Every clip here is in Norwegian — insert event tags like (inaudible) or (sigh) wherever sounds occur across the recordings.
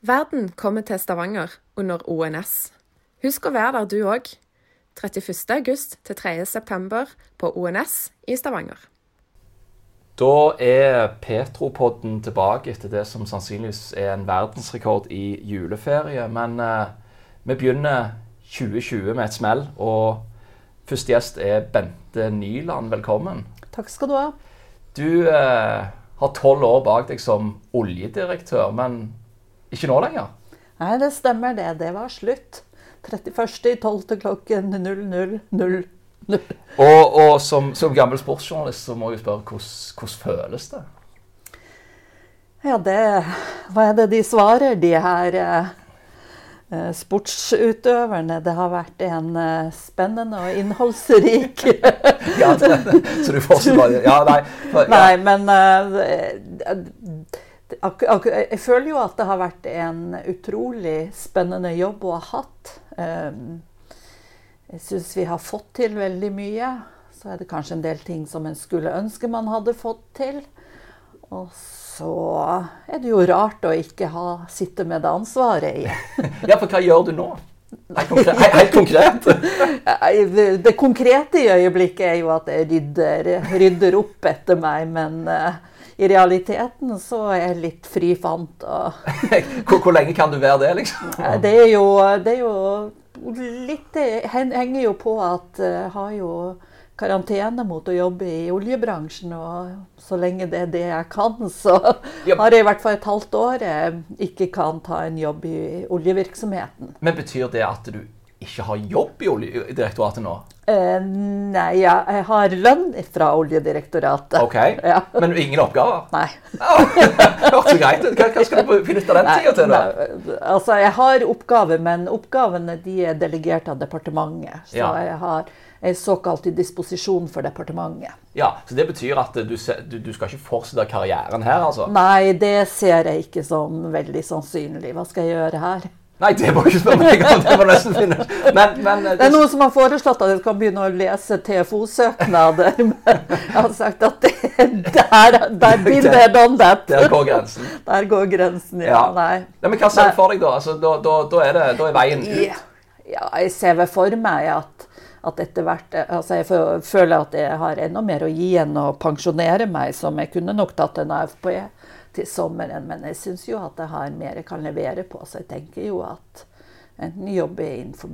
Verden kommer til Stavanger under ONS. Husk å være der du òg. 31. august til 3. september på ONS i Stavanger. Da er Petropodden tilbake etter det som sannsynligvis er en verdensrekord i juleferie. Men eh, vi begynner 2020 med et smell, og første gjest er Bente Nyland. Velkommen. Takk skal du ha. Du eh, har tolv år bak deg som oljedirektør, men ikke nå lenger? Nei, det stemmer det. Det var slutt. 31.12. klokken 00.00. Og, og som, som, gammel sportsjournalist så må jeg spørre hvordan, hvordan føles det? Ja, det Hva er det de svarer, de her eh, eh sportsutøverne? Det har vært en eh, spennende og innholdsrik (laughs) ja, det, Så du fortsetter bare Ja, nei. For, ja. Nei, men eh, jeg føler jo at det har vært en utrolig spennende jobb å ha hatt. Um, jeg syns vi har fått til veldig mye. Så er det kanskje en del ting som en skulle ønske man hadde fått til. Og så er det jo rart å ikke ha sitte med det ansvaret i. (laughs) ja, for hva gjør du nå? Helt konkret? Helt konkret. det konkrete i øyeblikket er jo at jeg rydder, rydder opp etter meg, men uh, i realiteten så er jeg litt fri fant. (laughs) hvor, hvor, lenge kan du være det, liksom? (laughs) Det er jo, det er jo litt Det henger jo på at jeg eh, har jo karantene mot å jobbe i oljebransjen. Og så lenge det er det jeg kan, så har jeg i hvert fall et halvt år jeg ikke kan ta en jobb i oljevirksomheten. Men betyr det at du ikke har jobb i Oljedirektoratet nå? Eh, nei, ja, jeg har lønn fra Oljedirektoratet. Ok, ja. Men ingen oppgaver? Nei. (laughs) Hørtes så greit ut. Hva, hva, skal du benytte den tida til? da? Nei, altså, Jeg har oppgaver, men oppgavene de er delegert av departementet. Så ja. jeg har er såkalt i disposisjon for departementet. Ja, Så det betyr at du, du, du, skal ikke fortsette karrieren her? altså? Nei, det ser jeg ikke som veldig sannsynlig. Hva skal jeg gjøre her? Nei, det må ikke spørre meg om. det var nesten finnes. Men, men, det, er noen som har foreslått at jeg skal begynne å lese TFO-søknader. (laughs) Men jeg har sagt at det, der, der bildet er done that. Der går grensen. Der går grensen, ja. ja. Nei. Nei. Men hva ser du for deg, da? Altså, da, da, da, er det, da, er veien ut? Ja, jeg ser vel for meg at, at etter hvert altså Jeg føler at jeg har enda mer å gi enn å pensjonere meg, som jeg kunne nok tatt en AFP til sommeren. Men jeg syns jo at jeg har mer jeg kan levere på, så jeg tenker jo at enten jobbe innenfor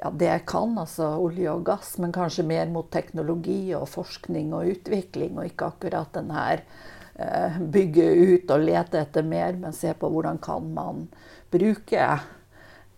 ja, det jeg kan, altså olje og gass, men kanskje mer mot teknologi og forskning og utvikling, og ikke akkurat den her eh, bygge ut og lete etter mer, men se på hvordan kan man bruke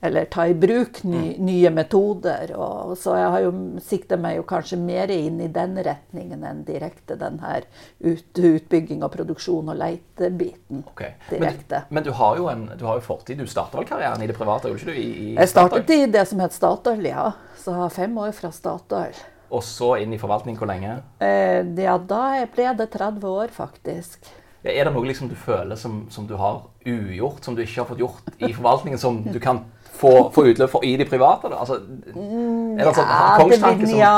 eller ta i bruk ny, mm. nye metoder. Og, så jeg har jo sikter meg jo kanskje mer inn i den retningen enn direkte den her ut, utbygging og produksjon og leitebiten. Okay. direkte. Men, men, du har jo en du har jo fortid. Du starta vel karrieren i det private? gjorde ikke du? I, i jeg startet i det som het Statoil, ja. Så jeg har fem år fra Statoil. Og så inn i forvaltning hvor lenge? Eh, ja, da ble det 30 år, faktisk. Er det noe liksom du føler som, som, du har ugjort, som du ikke har fått gjort i forvaltningen, som du kan få, få utløp for i de private? Da? Altså, er det sånn kongstanke som Ja,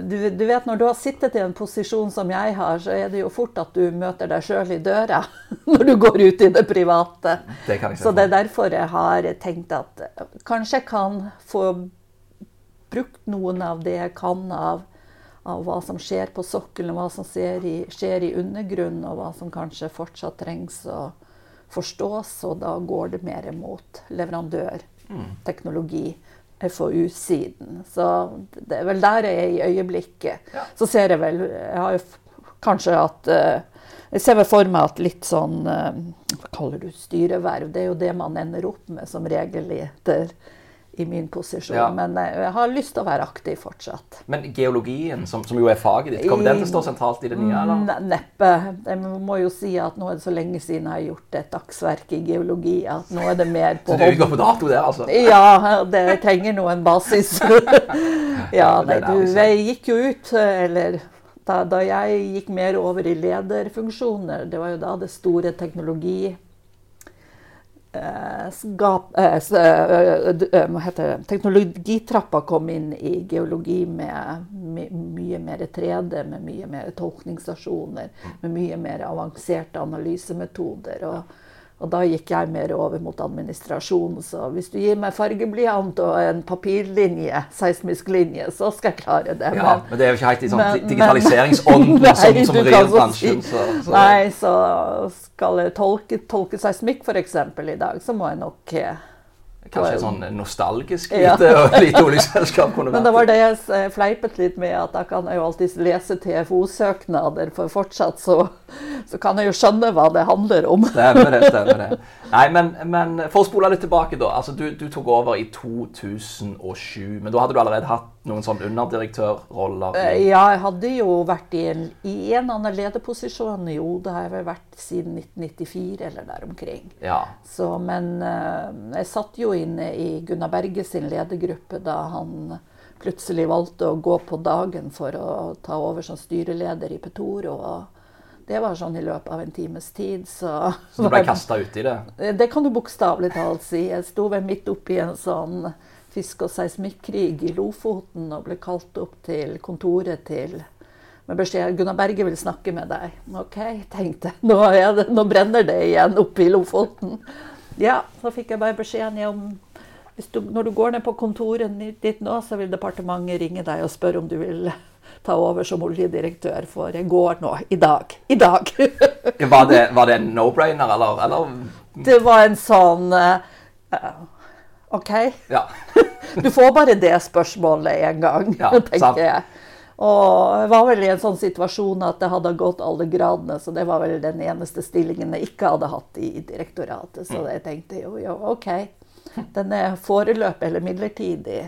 du, du, vet når du har sittet i en posisjon som jeg har, så er det jo fort at du møter deg sjøl i døra (laughs) når du går ut i det private. Det så det er derfor jeg har tenkt at kanskje jeg kan få brukt noen av det jeg kan av, av hva som skjer på sokkelen, hva som skjer i, skjer i undergrunnen, og hva som kanskje fortsatt trengs å forstås, og da går det mer mot leverandør teknologi, FoU-siden. Så det er vel der jeg er i øyeblikket. Ja. Så ser jeg vel Jeg har jo kanskje at uh, Jeg ser vel for meg at litt sånn uh, Hva kaller du styreverv? Det er jo det man ender opp med som regel etter i min posisjon. Ja. Men eh, jeg har lyst til å være aktiv fortsatt. Men geologien, som, som jo er faget ditt, kommer den til å stå sentralt i det nye? eller? Neppe. Jeg må jo si at nå er det så lenge siden jeg har gjort et dagsverk i geologi at nå er det mer på Så du går på dato der, altså? Ja, det trenger noen basis. (laughs) ja, (laughs) nei, du, gikk jo ut, eller da, da jeg gikk mer over i lederfunksjoner, det var jo da det store teknologi skap, eh, eh, eh, heter det, teknologitrappa kom inn i geologi med my, mye mer 3D, med mye mer tolkningsstasjoner, med mye mer avanserte analysemetoder. Og, Og da gikk jeg mer over mot administrasjon. Så hvis du gir meg fargeblyant og en papirlinje, seismisk linje, så skal jeg klare det. Ja, Men- men det er jo ikke helt i sånn men- digitaliseringsånden (laughs) Nei, som, som rir bransjen. si- Så, så. Nei, så skal jeg tolke, tolke seismikk f.eks. i dag, så må jeg nok eh, Kanskje et sånn nostalgisk Ja. lite, lite oljeselskap kunne (laughs) Men vært det var det jeg fleipet litt med, at da kan jeg jo alltid lese TFO-søknader, for fortsatt så, så kan jeg jo skjønne hva det handler om. (laughs) Stemmer det. stemmer det. Nei, men, men for å spole litt tilbake, da. altså Du, du tok over i 2007, men da hadde du allerede hatt noen sånn underdirektørroller? Eh, Ja, jeg hadde jo vært i en, i en annen lederposisjon jo, det har jeg vel vært siden 1994 eller der omkring. Ja. Så, men eh, jeg satt jo inne i Gunnar Berge sin ledergruppe da han plutselig valgte å gå på dagen for å ta over som styreleder i Petoro. og det var sånn i løpet av en times tid. Så, (laughs) Så du ble kasta uti det? Det kan du bokstavelig talt si. Jeg sto vel midt oppi en sånn fisk- og seismikkrig i Lofoten og ble kalt opp til kontoret til med beskjed Gunnar Berge vil snakke med deg. OK, tenkte jeg. (laughs) Nå, jeg, nå brenner det igjen oppe i Lofoten. Ja, så fikk jeg bare beskjeden om du, når du går ned på kontoret ditt nå, så vil departementet ringe deg og spørre om du vil ta over som oljedirektør, for jeg går nå. I dag. I dag. (laughs) Var det, var det en no-brainer, eller, eller? Det var en sånn uh, OK. Ja. (laughs) Du får bare det spørsmålet én gang, Ja, (laughs) tenker sant. jeg. Og jeg var vel i en sånn situasjon at det hadde gått alle gradene, så det var vel den eneste stillingen jeg ikke hadde hatt i direktoratet. Så jeg tenkte jo, jo OK. Den er foreløpig eller midlertidig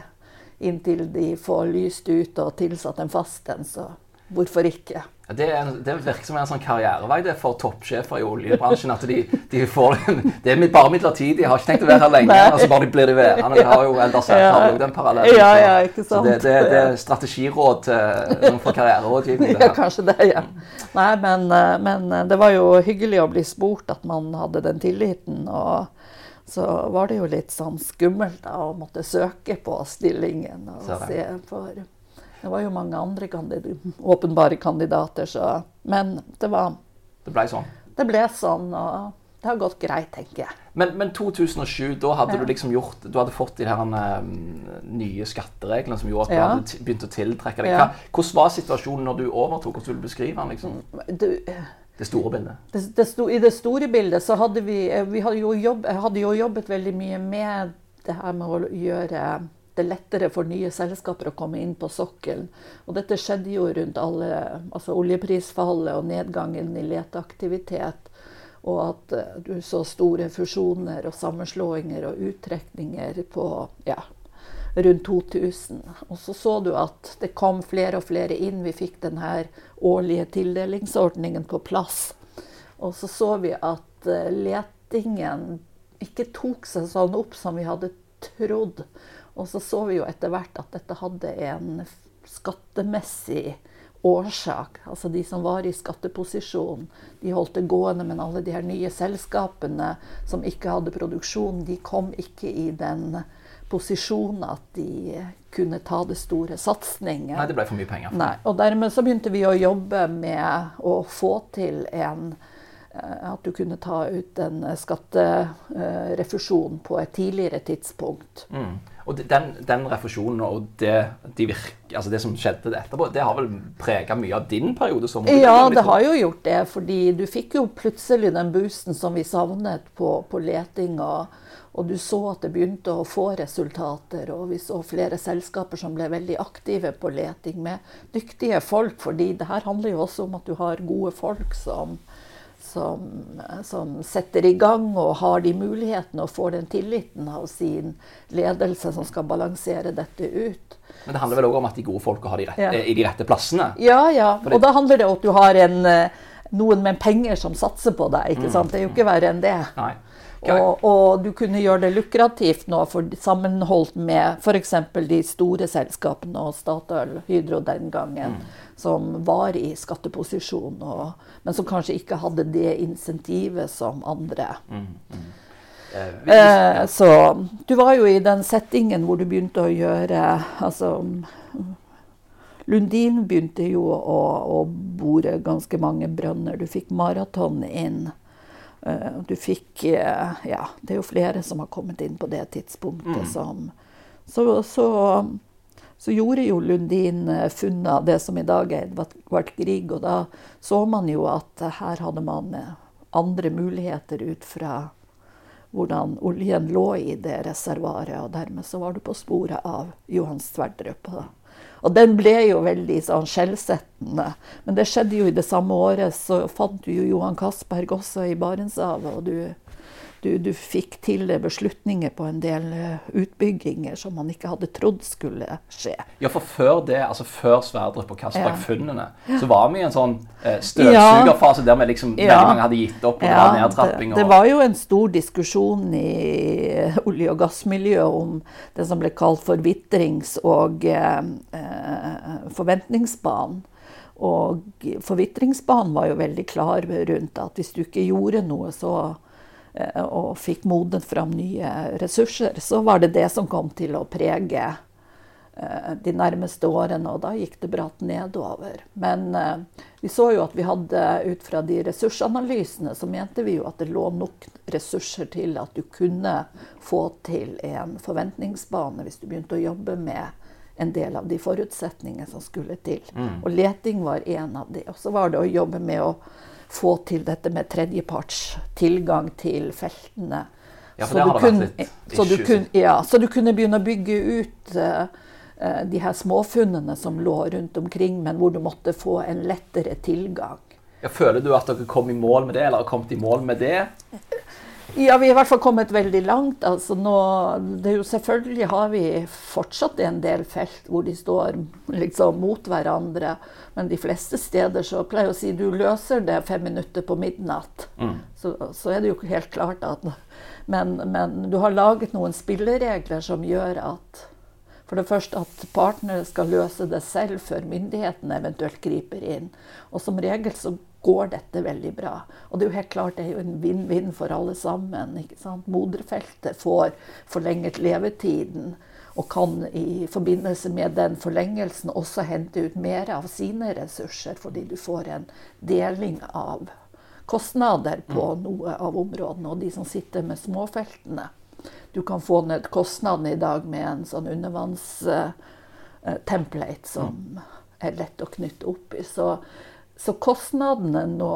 inntil de får lyst ut og tilsatt en fast en, så hvorfor ikke? Det, en, det virker som en sånn karrierevei det er for toppsjefer i oljebransjen. At de, de får Det (laughs) er bare midlertidig. Jeg har ikke tenkt å være her lenge. Og så bare blir de værende. De har jo ellers ja. har jo den parallellen. Ja, ja, ikke Så sant. det, det, det er strategiråd til for karriererådgivning. Ja, kanskje det, ja. Nei, men, eh, men det var jo hyggelig å bli spurt at man hadde den tilliten. Og så var det jo litt sånn skummelt da, å måtte søke på stillingen. Og se for Det var jo mange andre kandid åpenbare kandidater, så Men det var Det ble sånn. Det ble sånn, og det har gått greit, tenker jeg. Men, men 2007, da hadde Ja. du liksom gjort Du hadde fått de her eh, nye skattereglene som gjorde at du Ja. hadde begynt å tiltrekke deg. Hva, hvordan var situasjonen når du overtok? Hvordan vil du beskrive den? liksom? Du, Det store bildet. det, det sto, I det store bildet så hadde vi, eh, vi hadde jo jobb, jeg hadde jo jobbet veldig mye med det her med å gjøre det lettere for nye selskaper å komme inn på sokkelen. Og dette skjedde jo rundt alle, altså oljeprisfallet og nedgangen i leteaktivitet. Og at eh, du så store fusjoner og sammenslåinger og uttrekninger på ja, rundt 2000. Og så så du at det kom flere og flere inn. Vi fikk den her årlige tildelingsordningen på plass. Og så så vi at eh, letingen ikke tok seg sånn opp som vi hadde trodd. Og så så vi jo etter hvert at dette hadde en skattemessig årsak. Altså de som var i skatteposisjon, de holdt det gående, men alle de her nye selskapene som ikke hadde produksjon, de kom ikke i den posisjonen at de kunne ta det store satsningen. Nei, det ble for mye penger. Nei, og dermed så begynte vi å jobbe med å få til en eh, At du kunne ta ut en skatterefusjon på et tidligere tidspunkt. Mm. Og den, den refusjonen og det, de virke, altså det som skjedde etterpå, det har vel prega mye av din periode som Ja, det har jo gjort det. Fordi du fikk jo plutselig den boosten som vi savnet på, på leting. Og, og du så at det begynte å få resultater. Og vi så flere selskaper som ble veldig aktive på leting med dyktige folk. fordi det her handler jo også om at du har gode folk som, som, som setter i gang og har de mulighetene og får den tilliten av sin ledelse som skal balansere dette ut. Men det handler vel òg om at de gode folka har de rette, Ja. i de rette plassene. Ja, ja. Og da handler det om at du har en, eh, noen med penger som satser på deg. ikke sant? Det er jo ikke verre enn det. Nei. Og, og du kunne gjøre det lukrativt nå for sammenholdt med f.eks. de store selskapene og Statoil, Hydro den gangen, som var i skatteposisjon, og, men som kanskje ikke hadde det insentivet som andre. Eh, vi- Eh, så du var jo i den settingen hvor du begynte å gjøre altså, Lundin begynte jo å, å bore ganske mange brønner. Du fikk maraton inn. Eh, du fikk eh, Ja, det er jo flere som har kommet inn på det tidspunktet Mm. som så, så, så gjorde jo Lundin funnet funn av det som i dag er Edvard Grieg, og da så man jo at eh, her hadde man eh, andre muligheter ut fra hvordan oljen lå i det reservoaret, og dermed så var du på sporet av Johan Sverdrup. da. Og den ble jo veldig sånn skjellsettende. Men det skjedde jo i det samme året, så fant du jo Johan Castberg også i Barentshavet, og du, du, du fikk til beslutninger på en del eh, utbygginger som man ikke hadde trodd skulle skje. Ja, for før det, altså før Sverdrup og Ja. Castberg-funnene, så var vi i en sånn eh, støvsugerfase der vi liksom, Ja. veldig mange hadde gitt opp, og det var nedtrapping. det, det var jo en stor diskusjon i olje- og gassmiljøet om det som ble kalt forvitrings- og eh, eh, forventningsbanen. Og forvitringsbanen var jo veldig klar rundt at hvis du ikke gjorde noe så, eh, og fikk modnet fram nye ressurser, så var det det som kom til å prege eh, de nærmeste årene, og da gikk det bratt nedover. Men eh, vi så jo at vi hadde, ut fra de ressursanalysene, så mente vi jo at det lå nok ressurser til at du kunne få til en forventningsbane hvis du begynte å jobbe med en del av de forutsetningene som skulle til. Og leting var en av de. Og så var det å jobbe med å få til dette med tredjeparts tilgang til feltene. Ja, Så det du kunne- så du kunne, ja, så du kunne begynne å bygge ut eh, de her småfunnene som lå rundt omkring, men hvor du måtte få en lettere tilgang. Ja, føler du at dere kom i mål med det, eller har kommet i mål med det? Ja, vi har i hvert fall kommet veldig langt. Altså nå, er selvfølgelig har vi fortsatt en del felt hvor de står liksom mot hverandre. Men de fleste steder så pleier jeg å si du løser det fem minutter på midnatt. Så, så er det jo helt klart at men, men du har laget noen spilleregler som gjør at for det første at partnere skal løse det selv før myndighetene eventuelt griper inn. Og som regel så går dette veldig bra. Og det er jo helt klart det er jo en vinn-vinn for alle sammen. ikke sant? Moderfeltet får forlenget levetiden. Og kan i forbindelse med den forlengelsen også hente ut mer av sine ressurser, fordi du får en deling av kostnader på noe av områdene. Og de som sitter med småfeltene, du kan få ned kostnadene i dag med en sånn undervannstemplate som er lett å knytte opp i. Så, så kostnadene nå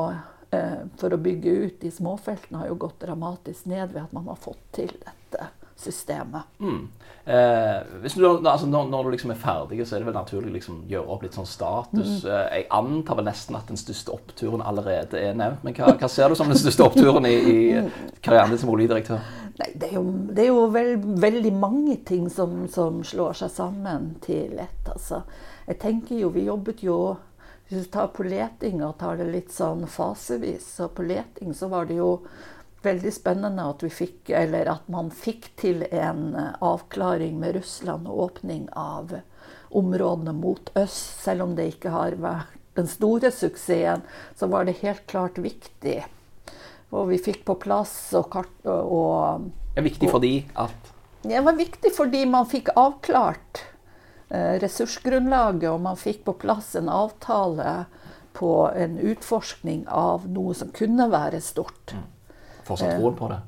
eh, for å bygge ut de småfeltene har jo gått dramatisk ned ved at man har fått til dette systemet. Mm. Eh, du, altså, når, når du liksom er ferdig, så er det vel naturlig å liksom, gjøre opp litt sånn status. Eh, jeg antar vel nesten at den største oppturen allerede er nevnt. Men hva, hva ser du som den største oppturen i, i karrieren din som oljedirektør? Nei, det er jo, det er jo vel, veldig mange ting som, som slår seg sammen til ett. Altså. Jeg tenker jo, vi jobbet jo Hvis vi tar på leting og tar det litt sånn fasevis, så på så var det jo veldig spennende at vi fikk, eller at man fikk til en eh, avklaring med Russland og åpning av områdene mot øst. Selv om det ikke har vært den store suksessen, så var det helt klart viktig. Og vi fikk på plass og kart og Det er viktig fordi at Det var viktig fordi man fikk avklart ressursgrunnlaget, og man fikk på plass en avtale på en utforskning av noe som kunne være stort. Fortsatt troen på det.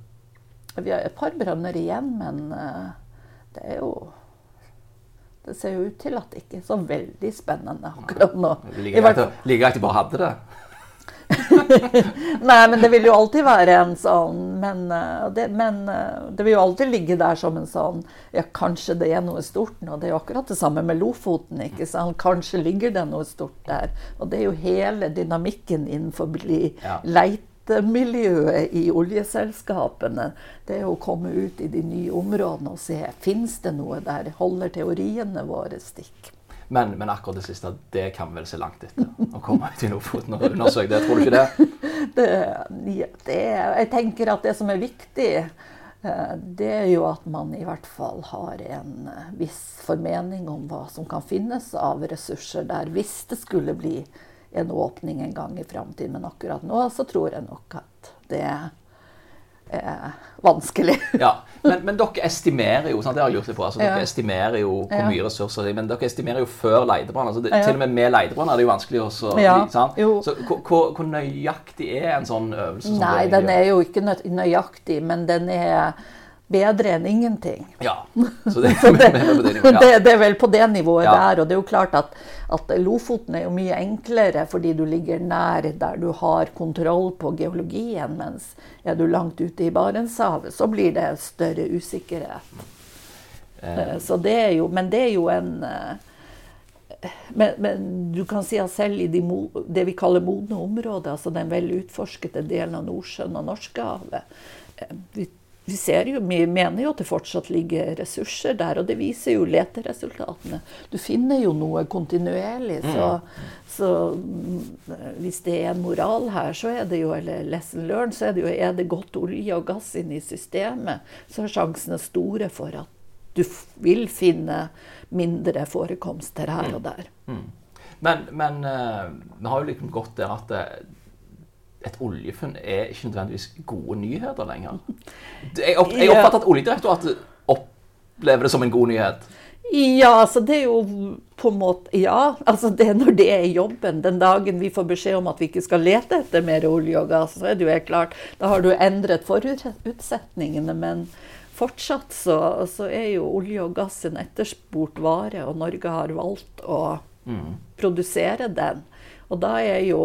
Vi har et par brønner igjen, men eh, det er jo Det ser jo ut til at det ikke er så veldig spennende akkurat nå. Like greit de bare hadde det. (laughs) Nei, men det vil jo alltid være en sånn Men, eh, det, men eh, det vil jo alltid ligge der som en sånn Ja, kanskje det er noe stort nå. Det er jo akkurat det samme med Lofoten. ikke sant? Kanskje ligger det noe stort der. Og det er jo hele dynamikken innenfor bli- Ja. leitemiljøet i oljeselskapene. Det er jo å komme ut i de nye områdene og se fins det noe der. Holder teoriene våre stikk? Men, men akkurat det siste, det kan vi vel se langt etter. Å komme ut i Lofoten og undersøke det. Tror du ikke det? (laughs) det, det, jeg tenker at det som er viktig, eh, det er jo at man i hvert fall har en eh, viss formening om hva som kan finnes av ressurser der, hvis det skulle bli en åpning en gang i framtiden. Men akkurat nå så tror jeg nok at det er vanskelig. (laughs) Ja, men, men dere estimerer jo sant? det har jeg lurt på, altså, dere Ja. estimerer jo hvor mye ressurser det er, men dere estimerer jo før leidebrann. Altså, det. Til og med med leidebrann er det jo vanskelig også. Ja, sant? Så hvor, nøyaktig er en sånn øvelse? Nei, den er jo ikke nøyaktig, men den er bedre enn ingenting. Ja, så det, (laughs) Så det, det det, er vel på det nivået Ja. der. Og det er jo klart at, at Lofoten er jo mye enklere fordi du ligger nær der du har kontroll på geologien, mens er du langt ute i Barentshavet, så blir det større usikkerhet. Eh, Så det er jo, men det er jo en eh, men, men du kan si at selv i de, det vi kaller modne områder, altså den vel utforskede delen av Nordsjøen og Norskehavet eh, vi, vi ser jo, vi mener jo at det fortsatt ligger ressurser der, og det viser jo leteresultatene. Du finner jo noe kontinuerlig. Så, så mm, hvis det er en moral her, så er det jo, eller lesson learned, så er det jo er det godt olje og gass inn i systemet, så er sjansene store for at du vil finne mindre forekomster her og der. Men, men eh, vi har jo liksom gått der at eh, et oljefunn er ikke nødvendigvis gode nyheter lenger. Jeg, opp, jeg oppfatter at Oljedirektoratet opplever det som en god nyhet. Ja, altså det er jo på en måte Ja, altså det er når det er jobben. Den dagen vi får beskjed om at vi ikke skal lete etter mer olje og gass, så er det jo helt klart Da har du endret forutsetningene, men fortsatt så, så er jo olje og gass en etterspurt vare, og Norge har valgt å produsere den. Og da er, jo,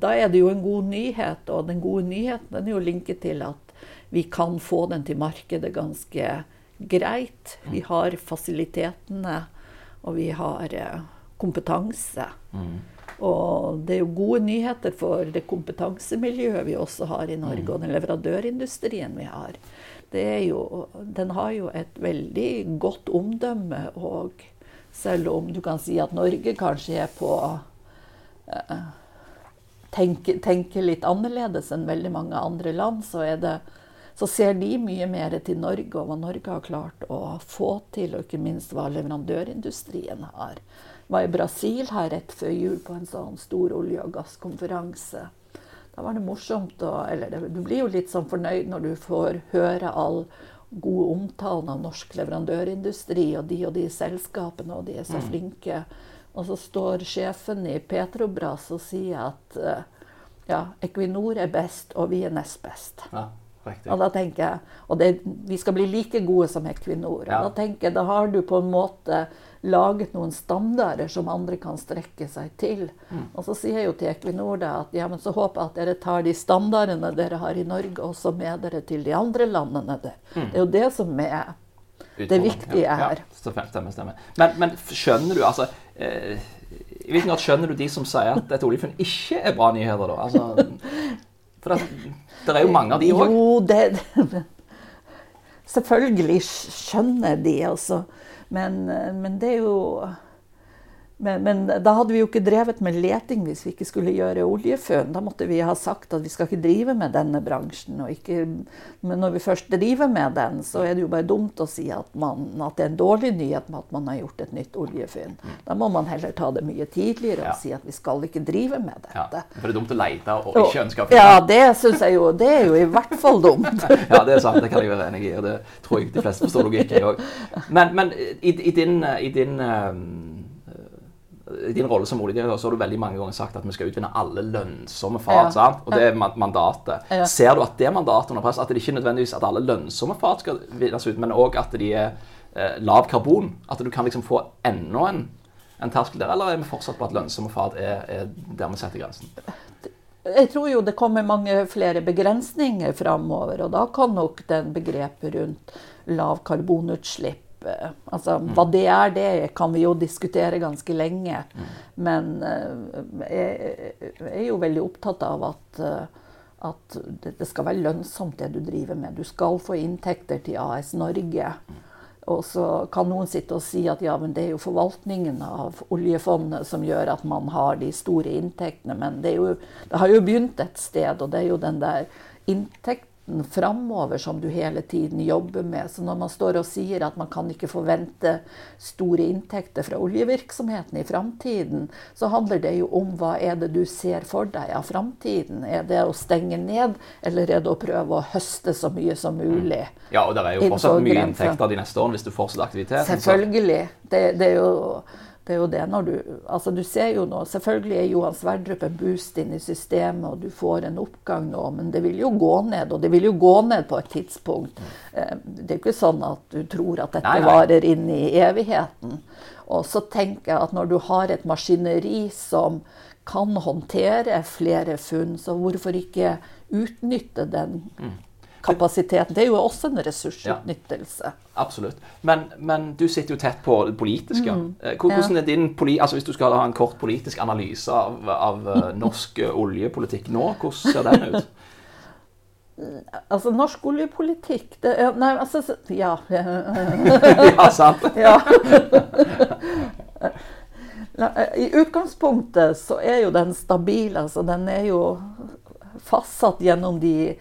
da er det jo en god nyhet, og den gode nyheten den er jo linket til at vi kan få den til markedet ganske greit. Vi har fasilitetene, og vi har kompetanse. kompetanse. Og det er jo gode nyheter for det kompetansemiljøet vi også har i Norge, og den leverandørindustrien vi har. Det er jo, den har jo et veldig godt omdømme, og selv om du kan si at Norge kanskje er på eh, tenker, tenker litt annerledes enn veldig mange andre land, så, det, så ser de mye mer til Norge og hva Norge har klart å få til, og ikke minst hva leverandørindustrien har. Jeg var i Brasil her rett før jul på en sånn stor olje- og gasskonferanse. Da var det morsomt, å, eller det, du blir jo litt sånn fornøyd når du får høre all gode omtalen av norsk leverandørindustri og de og de selskapene, og de er så flinke. Og så står sjefen i Petrobras og sier at eh, ja, Equinor er best, og vi er nest best. Ja, riktig. Og da tenker jeg, og det, vi skal bli like gode som Equinor. Ja. Og da tenker jeg, da har du på en måte laget noen standarder som andre kan strekke seg til. Mm. Og så sier jeg jo til Equinor da at ja, men så håper jeg at dere tar de standardene dere har i Norge, også med dere til de andre landene der. Mm. Det er jo det som er det viktige er her. Stemmer, stemmer. Men, men skjønner du altså eh, I hvilken grad skjønner du de som sier at et oljefunn ikke er bra nyheter, da? Altså, for det, det er jo mange av de òg. Jo, det Selvfølgelig skjønner de, altså. Men, men det er jo men, men da hadde vi jo ikke drevet med leting hvis vi ikke skulle gjøre oljefunn. Da måtte vi ha sagt at vi skal ikke drive med denne bransjen. Ikke, men når vi først driver med den, så er det jo bare dumt å si at, man, at det er en dårlig nyhet med at man har gjort et nytt oljefunn. Da må man heller ta det mye tidligere og Ja. si at vi skal ikke drive med Ja, dette. for det er dumt å lete og ikke ønske å finne. Ja, det syns jeg jo. Det er jo i hvert fall dumt. (laughs) Ja, det er sant. Det kan jeg være enig i. og Det tror jeg de fleste forstår logikken i òg. Men, men i, i din, i din, eh, i din rolle som oljedirektør så har du veldig mange ganger sagt at vi skal utvinne alle lønnsomme fat. Ja. Og det er mandatet. Ja. Ser du at det mandatet under press? At det ikke er nødvendigvis at alle lønnsomme fat skal vinnes ut, men òg at de er eh, lav karbon? At du kan liksom få enda en, en terskel der? Eller er vi fortsatt på at lønnsomme fat er, er der vi setter grensen? Jeg tror jo det kommer mange flere begrensninger framover, og da kan nok den begrepet rundt lav karbonutslipp Altså, Hva det er, det kan vi jo diskutere ganske lenge. Men eh, jeg jeg er jo veldig opptatt av at, eh, at det, skal være lønnsomt, det du driver med. Du skal få inntekter til AS Norge. Og så kan noen sitte og si at ja, men det er jo forvaltningen av oljefondet som gjør at man har de store inntektene. Men det, jo, det har jo begynt et sted, og det er jo den der muligheten framover som du hele tiden jobber med. Så når man står og sier at man kan ikke forvente store inntekter fra oljevirksomheten i framtiden, så handler det jo om hva er det du ser for deg av framtiden. Er det å stenge ned, eller er det å prøve å høste så mye som mulig? Ja, og det er jo fortsatt mye inntekter de neste årene hvis du fortsetter aktiviteten. Selvfølgelig. Det, det er jo det er jo det når du Altså, du ser jo nå Selvfølgelig er Johan Sverdrup en boost inn i systemet, og du får en oppgang nå, men det vil jo gå ned. Og det vil jo gå ned på et tidspunkt. Eh, det er jo ikke sånn at du tror at dette nei, nei. varer inn i evigheten. Og så tenker jeg at når du har et maskineri som kan håndtere flere funn, så hvorfor ikke utnytte den mm kapasiteten. Det er jo også en ressursutnyttelse. Ja, absolutt. Men, men, du sitter jo tett på det politiske. Mm, eh, hvordan er din altså Hvis du skal ha en kort politisk analyse av, av eh, (laughs) norsk eh, oljepolitikk nå, hvordan ser den ut? (laughs) Altså, norsk oljepolitikk det, Nei, altså Ja. (laughs) ja, sant. ja. I utgangspunktet så er jo den stabil. Altså, den er jo fastsatt gjennom de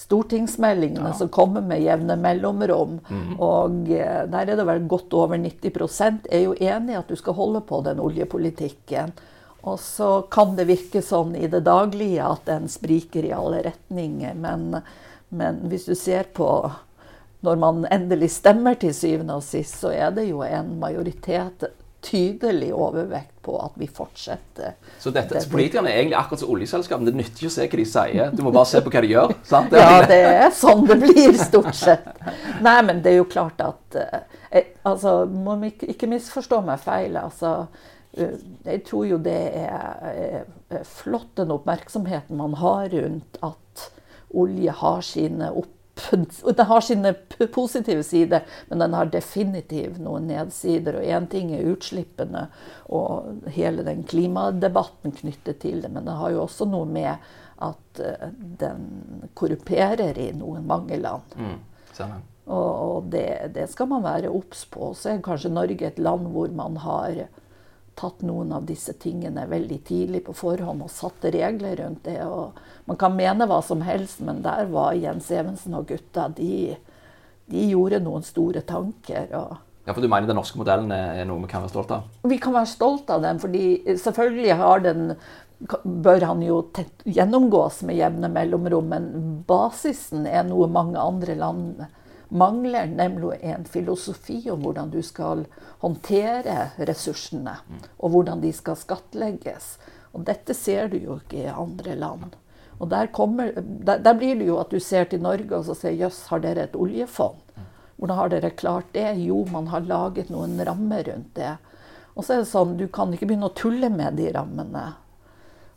stortingsmeldingene ja. som kommer med jevne mellomrom. Mm. Og eh, der er det vel godt over 90 er jo enig i at du skal holde på den oljepolitikken. Og så kan det virke sånn i det daglige at den spriker i alle retninger. Men, men hvis du ser på når man endelig stemmer til syvende og sist, så er det jo en majoritet tydelig overvekt på at vi fortsetter. Så, dette, politikerne er egentlig akkurat som oljeselskapene. Det nytter ikke å se hva de sier, du må bare se på hva de gjør. sant? Ja, det er sånn det blir, stort sett. Nei, men det er jo klart at eh, jeg, Altså, må ikke, ikke misforstå meg feil. altså eh, jeg tror jo det er, er flott den oppmerksomheten man har rundt at olje har sine opp den har sine positive sider, men den har definitivt noen nedsider. Og én ting er utslippene og hele den klimadebatten knyttet til det, men det har jo også noe med at eh, den korruperer i noen mange land. Mm, og, og det, det, skal man være obs på. Så er kanskje Norge et land hvor man har tatt noen av disse tingene veldig tidlig på forhånd og satte regler rundt det. Og man kan mene hva som helst, men der var Jens Evensen og gutta De, de gjorde noen store tanker. og ja, for Du mener den norske modellen er noe vi kan være stolt av? Vi kan være stolt av den, fordi selvfølgelig har den bør han jo gjennomgås med jevne mellomrom, men basisen er noe mange andre land mangler nemlig en filosofi om hvordan du skal håndtere ressursene, og hvordan de skal skattlegges. Og dette ser du jo ikke i andre land. Og der, kommer, der, der blir det jo at du ser til Norge og så sier jøss, har dere et oljefond? Hvordan har dere klart det? Jo, man har laget noen rammer rundt det. Og så er det sånn, du kan ikke begynne å tulle med de rammene.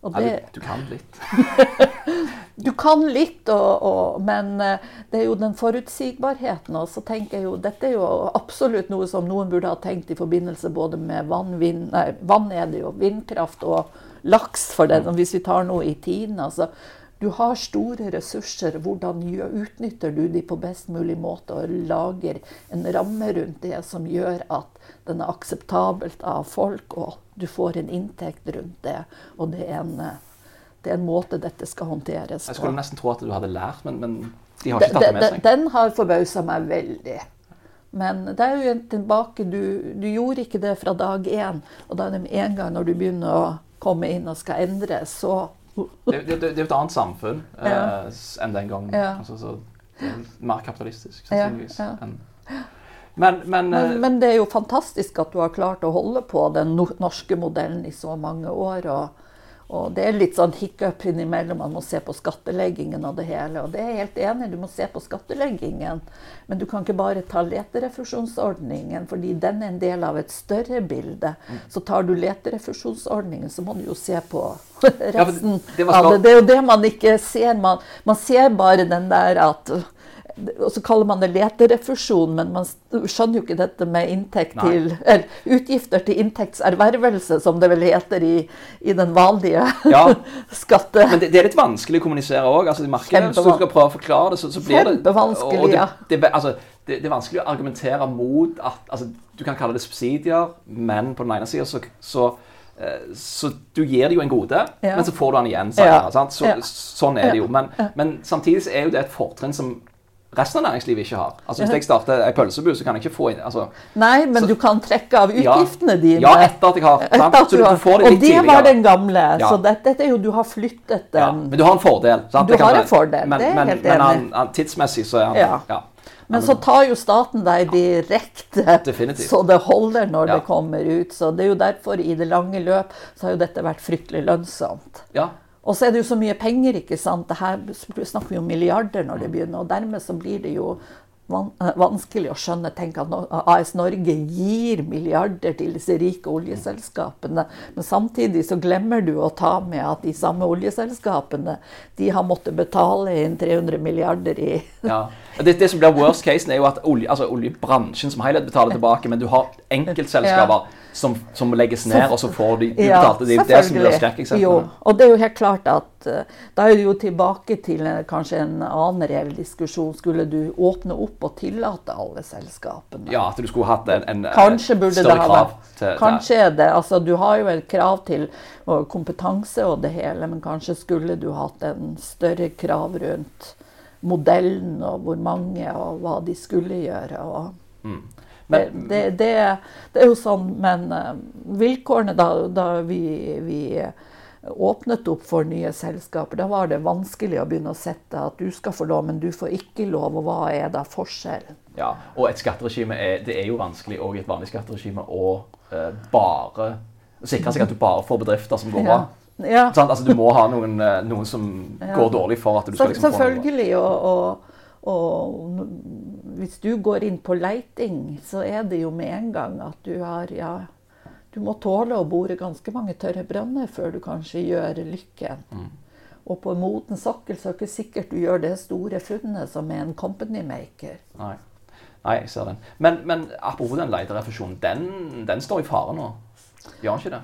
Det, ja, du, du, kan litt. (laughs) du kan litt, og, og, men eh, det er jo den forutsigbarheten. Og så tenker jeg jo, Dette er jo absolutt noe som noen burde ha tenkt i forbindelse både med vann, vind, nei, vann er det jo, vindkraft og laks, for den, mm. hvis vi tar noe i tiden. altså du har store ressurser. Hvordan utnytter du de på best mulig måte og lager en ramme rundt det som gjør at den er akseptabelt av folk, og du får en inntekt rundt det. Og det er en, det er en måte dette skal håndteres på. Jeg skulle nesten tro at du hadde lært, men, men de har ikke tatt det med seg. Den har forbausa meg veldig. Men det er jo tilbake, du, du, gjorde ikke det fra dag én. Og da er det med en gang når du begynner å komme inn og skal endre, så det, det, det, er jo et annet samfunn ja. eh, enn den gangen. Ja. Altså, så er mer kapitalistisk, sannsynligvis. Ja, men, men, men, eh, men, det er jo fantastisk at du har klart å holde på den norske modellen i så mange år. og og det er litt sånn hiccup innimellom. Man må se på skatteleggingen og det hele. Og det er jeg helt enig du må se på skatteleggingen. Men du kan ikke bare ta leterefusjonsordningen, fordi den er en del av et større bilde. Så tar du leterefusjonsordningen, så må du jo se på resten ja, det, det, det er jo det man ikke ser. Man, man ser bare den der at og så kaller man det leterefusjon, men man skjønner jo ikke dette med til, eller, utgifter til inntektservervelse, som det vel heter i, i den vanlige ja. (laughs) skatte... Men det, det, er litt vanskelig å kommunisere òg. Altså, Hvis du skal prøve å forklare det, så, så blir det Kjempevanskelig, ja. Det, altså, det, det, er vanskelig å argumentere mot at altså, Du kan kalle det subsidier, men på den ene sida så, så eh, så du gir det jo en gode, Ja. men så får du den igjen senere. Ja. Så, Sånn er det jo. Men, men samtidig er jo det et fortrinn som resten av næringslivet ikke har. Altså Hvis jeg starter ei pølsebu, så kan jeg ikke få inn altså, Nei, men Så- du kan trekke av Ja. utgiftene dine. Ja, etter at jeg har sant? at du du, får det Og det det var den gamle. Ja. Så dette, dette er jo Du har flyttet Ja, den. men du har en fordel. Sant? Du har en fordel, Men, det er men, helt men enig. han, tidsmessig så er han Ja. ja. Men så tar jo staten deg direkte, Definitivt. så det holder når Ja. det kommer ut. Så det er jo derfor i det lange løp så har jo dette vært fryktelig lønnsomt. ja. Og så er det jo så mye penger, ikke sant. Det her snakker vi om milliarder når det begynner. Og dermed så blir det jo vanskelig å skjønne. Tenk at AS Norge gir milliarder til disse rike oljeselskapene. Men samtidig så glemmer du å ta med at de samme oljeselskapene de har måttet betale inn 300 milliarder i (laughs) Ja. Det, det som blir worst case, er jo at olje, altså oljebransjen som helhet betaler tilbake, men du har enkeltselskaper som, som legges ned, og så får de ubetalte. betalte. Det er det som blir skrekkeksemplene. og det er jo helt klart at eh, da er du jo tilbake til eh, kanskje en annen reell diskusjon. Skulle du åpne opp og tillate alle selskapene? Ja, at du skulle hatt en, en eh, Kanskje større ha krav til Kanskje er det. Altså, du har jo et krav til kompetanse og det hele, men kanskje skulle du hatt en større krav rundt modellen og hvor mange og hva de skulle gjøre. og Mm. det, det, det, det er jo sånn, men eh, vilkårene da, da vi, vi åpnet opp for nye selskaper, da var det vanskelig å begynne å sette at du skal få lov, men du får ikke lov. Og hva er da forskjellen? Ja, og et skatteregime er, det er jo vanskelig òg i et vanlig skatteregime å eh, bare sikre seg at du bare får bedrifter som går bra. Ja. Sant? Altså, du må ha noen, eh, noen som går dårlig for at du skal liksom få noe. selvfølgelig. Og, og, og hvis du går inn på leiting, så er det jo med en gang at du har ja, Du må tåle å bore ganske mange tørre brønner før du kanskje gjør lykken. Mm. Og på en moden sokkel så er det ikke sikkert du gjør det store funnet som er en company maker. Nei. Nei, jeg ser den. Men, men apropos den leterefusjonen, den, den står i fare nå. Gjør den ikke det?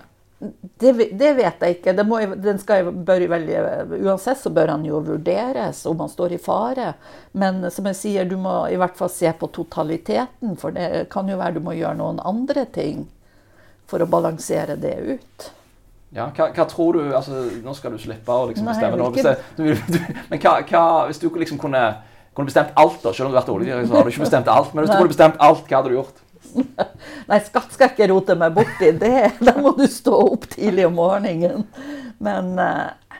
Det, det vet jeg ikke. Må, den skal, bør veldig, uansett så bør han jo vurderes om han står i fare. Men som jeg sier, du må i hvert fall se på totaliteten. For det kan jo være du må gjøre noen andre ting for å balansere det ut. Ja, hva, hva tror du altså, Nå skal du slippe å liksom bestemme Nei, ikke- du, men hva, hva, hvis du liksom kunne, kunne bestemt alt, da, selv om du har vært oljedirektør, så har du ikke bestemt alt. Men hvis du Nei. kunne bestemt alt, hva hadde du gjort? (laughs) Nei, skatt skal jeg ikke rote meg borti. Det, da må du stå opp tidlig om morgenen. Men eh,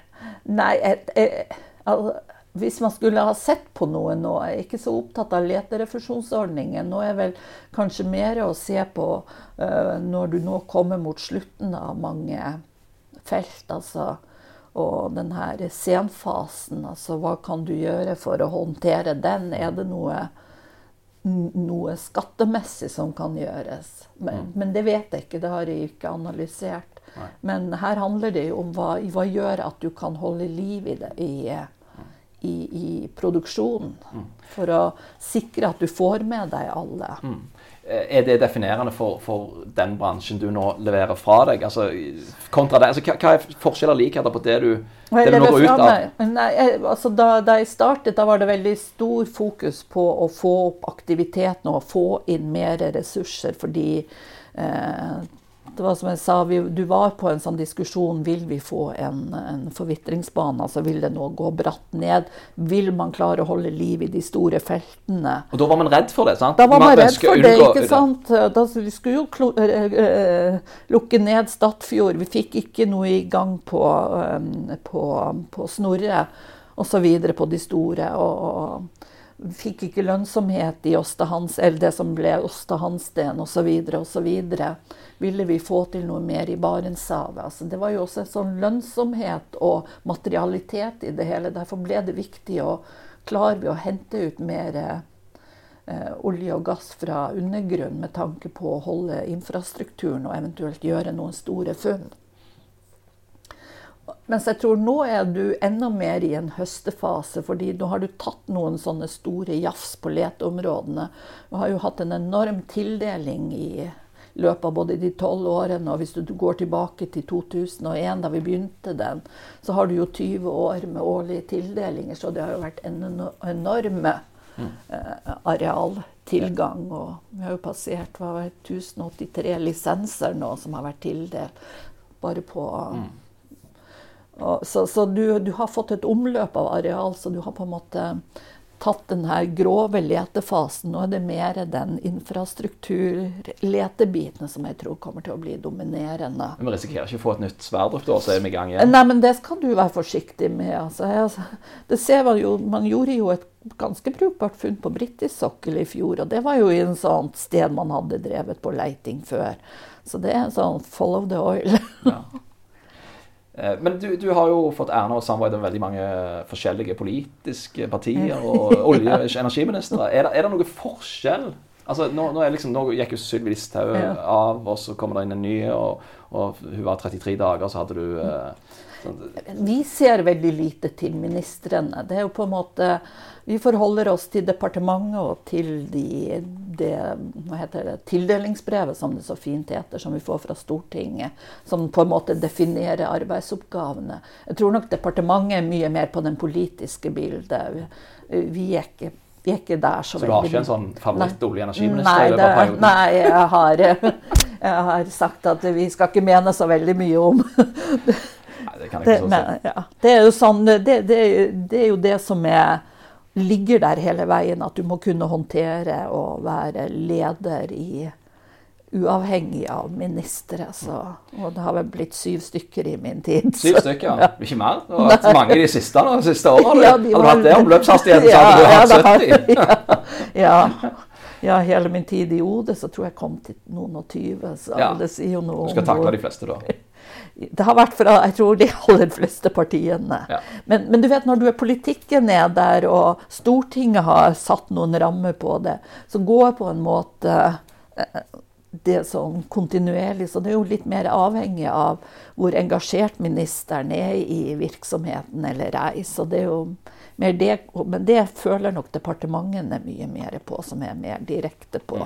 Nei, jeg, jeg, al- hvis man skulle ha sett på noe nå Jeg er ikke så opptatt av leterefusjonsordningen. Nå er vel kanskje mer å se på uh, når du nå kommer mot slutten av mange felt. altså og den her senfasen, altså hva kan du gjøre for å håndtere den? Er det noe noe skattemessig som kan gjøres. Men, men det vet jeg ikke, det har jeg ikke analysert. Men her handler det jo om hva, hva gjør at du kan holde liv i det i, i, i produksjonen. For å sikre at du får med deg alle. Mm. Er det definerende for, for den bransjen du nå leverer fra deg? Altså, kontra det, altså, hva, hva er forskjeller likheter på det du, det du nå går ut av? Nei, jeg, altså da, da jeg startet, da var det veldig stor fokus på å få opp aktiviteten og få inn mer ressurser, fordi eh, det var som jeg sa, vi, du var på en sånn diskusjon vil vi få en, en forvitringsbane. altså Vil det nå gå bratt ned? Vil man klare å holde liv i de store feltene? Og da var man redd for det, sant? Da var man redd for det, ikke sant? Da, vi skulle jo eh, lukke ned Stadfjord. Vi fikk ikke noe i gang på, øh, på, på Snorre osv. på de store. Og, og fikk ikke lønnsomhet i Åstahans, eller det som ble Åstahansten osv. osv. Ville vi få til noe mer i Barentshavet? Altså, det var jo også en sånn lønnsomhet og materialitet i det hele. Derfor ble det viktig å klare å hente ut mer eh, olje og gass fra undergrunn med tanke på å holde infrastrukturen og eventuelt gjøre noen store funn. Mens jeg tror nå er du enda mer i en høstefase, fordi nå har du tatt noen sånne store jafs på leteområdene. Du har jo hatt en enorm tildeling i løpet av både de tolv årene, og hvis du går tilbake til 2001, da vi begynte den, så har du jo 20 år med årlige tildelinger, så det har jo vært en eno- enorme eh, arealtilgang. Og vi har jo passert hva var det, 1083 lisenser nå som har vært tildelt. bare på og, Så, så du, du har fått et omløp av areal, så du har på en måte tatt den her grove letefasen. Nå er det mer den infrastrukturletebiten som jeg tror kommer til å bli dominerende. Men Vi risikerer ikke å få et nytt Sverdrup, da, så er vi i gang igjen? Nei, men det skal du være forsiktig med. Altså, det ser man jo, man gjorde jo et ganske brukbart funn på britisk sokkel i fjor. Og det var jo i en sånt sted man hadde drevet på leiting før. Så det er en sånn follow the oil. Ja. (laughs) Eh, Men du, du har jo fått æren av å samarbeide med veldig mange forskjellige politiske partier og (laughs) olje- og energiministre. Er, det- er det noe forskjell? Altså, nå, nå, liksom, nå gikk jo Sylvi Listhaug Ja. av, og så kommer det inn en ny, og, og hun var 33 dager, så hadde du eh, sånn, Vi ser veldig lite til ministrene. Det er jo på en måte Vi forholder oss til departementet og til de, det det, tildelingsbrevet, som det så fint heter, som vi får fra Stortinget. Som på en måte definerer arbeidsoppgavene. Jeg tror nok departementet er mye mer på den politiske bildet. Vi er ikke, vi er ikke der så, Så du har ikke en sånn favoritt-olje- og energiminister? Nei, det, nei jeg, har, (laughs) jeg har sagt at vi skal ikke mene så veldig mye om (laughs) Nei, det kan jeg det, ikke så si. men, ja. det er jo sånn det, det, det er jo det som er, ligger der hele veien, at du må kunne håndtere og være leder i Uavhengig av ministre. Så, og det har vel blitt syv stykker i min tid. Syv stykker, ja. Ikke mer? Det har mange de siste, da, de siste årene. Ja, hadde du hatt det omløpshastigheten, så hadde du (laughs) Ja, hatt ja, 70. har- (laughs) ja, ja, hele min tid i OD så tror jeg kom til noen og tyve. Så Ja. det sier jo noe Du skal takle de fleste, da. Det har vært fra jeg tror, de aller fleste partiene. Ja. Men, men du vet, når du er politikken er der, og Stortinget har satt noen rammer på det, så går på en måte eh, det sånn kontinuerlig. Så det er jo litt mer avhengig av hvor engasjert ministeren er i virksomheten eller ei. Så det er jo mer det, men det føler nok departementene mye mer på, som er mer direkte på.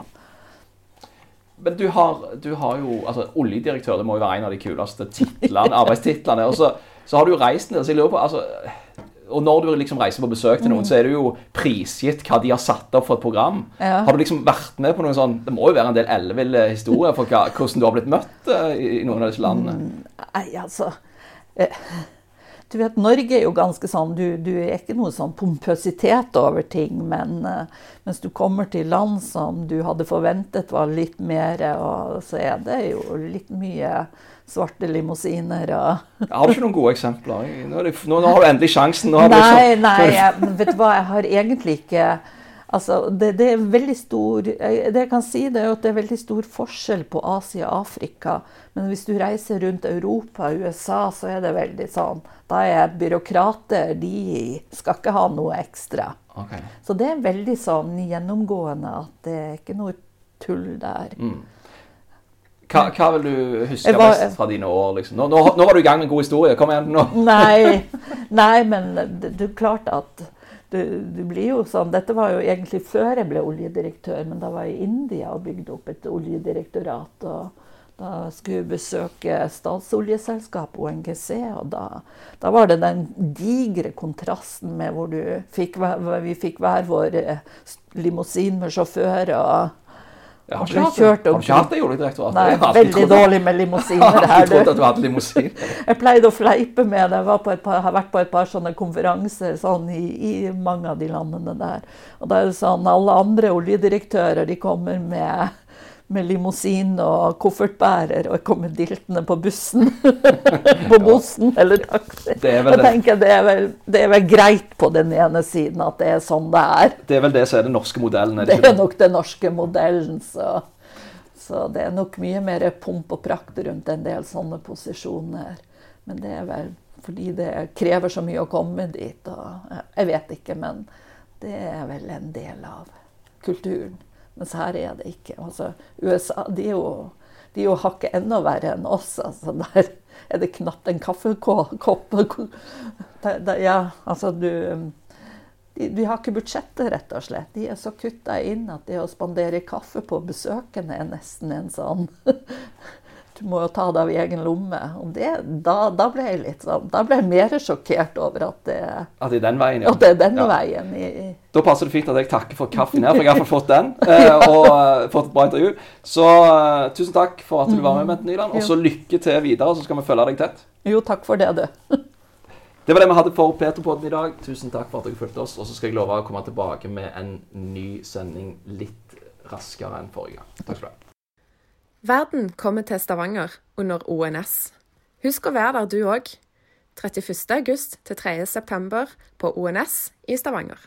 Men du har, du har jo altså Oljedirektør det må jo være en av de kuleste titlene, (laughs) arbeidstitlene. Og så, så har du jo reist ned, så jeg lurer på altså, Og når du liksom reiser på besøk til noen, så er det jo prisgitt hva de har satt opp for et program. Ja. Har du liksom vært med på noen sånn Det må jo være en del elleville historier for hva, hvordan du har blitt møtt eh, i, i noen av disse landene. Nei, altså eh, Du vet, Norge er jo ganske sånn Du, du er ikke noe sånn pompøsitet over ting, men uh, mens du kommer til land som du hadde forventet var litt mer, og så er det jo litt mye svarte limousiner og Har du ikke noen gode eksempler? Nå, det, nå, nå har du endelig sjansen. Har Nei, nei, jeg, vet du hva, jeg har egentlig ikke Altså, det, det er veldig stor Det jeg kan si, det er at det er veldig stor forskjell på Asia og Afrika. Men hvis du reiser rundt Europa og USA, så er det veldig sånn Da er byråkrater De skal ikke ha noe ekstra. Okay. Så det er veldig sånn gjennomgående at det er ikke noe tull der. Hva, hva vil du huske var- best fra dine år? Liksom? Nå, nå, nå var du i gang med en god historie. Kom igjen nå. Nei, (laughs) nei men det, det er klart at du, du blir jo sånn Dette var jo egentlig før jeg ble oljedirektør, men da var jeg i India og bygde opp et oljedirektorat. og da skulle jeg besøke statsoljeselskapet ONGC, og da, da var det den digre kontrasten med hvor fikk, vi fikk hver vår eh, limousin med sjåfør. og Jeg har ikke hatt kjørt Har du ikke hatt det i Oljedirektoratet? Nei, Jeg veldig dårlig med (laughs) Jeg har limousiner her. trodd at du hadde limousin. (laughs) Jeg pleide å fleipe med det. Jeg var på et par, har vært på et par sånne konferanser sånn, i, i mange av de landene der. Og da er det sånn alle andre oljedirektører de kommer med, med limousin og koffertbærer, og jeg kommer diltende på bussen. (laughs) på bussen eller taxi. Det er vel Jeg det. tenker det er, vel, det er vel greit på den ene siden at det er sånn det er. Det er vel det som er den norske modellen. Er Det det er nok den norske modellen, så, så det er nok mye mer pomp og prakt rundt en del sånne posisjoner. Men det er vel fordi det krever så mye å komme dit. Og, jeg vet ikke, men det er vel en del av kulturen. Mens her er det ikke. Altså, USA de er jo, de er jo hakket enda verre enn oss. Altså, der er det knapt en kaffekopp. Ja, altså du de, de har ikke budsjettet, rett og slett. De er så kutta inn at det å spandere kaffe på besøkende er nesten en sånn du må jo ta det av egen lomme. Det, da, da, ble jeg litt sånn, da ble jeg mer sjokkert over at det, at det er den veien. Ja. At det er den ja. veien. I, da passer det fint at jeg takker for kaffen her, for jeg har fått den. Eh, (laughs) og uh, fått et bra intervju. Så uh, tusen takk for at du var med, Bente Nyland. Og så lykke til videre, så skal vi følge deg tett. Jo, takk for det, du. (laughs) det var det vi hadde for Peterpodden i dag. Tusen takk for at dere fulgte oss. Og så skal jeg love å komme tilbake med en ny sending litt raskere enn forrige gang. Takk skal du ha. Verden kommer til Stavanger under ONS. Husk å være der du òg. 31.8 til 3.9 på ONS i Stavanger.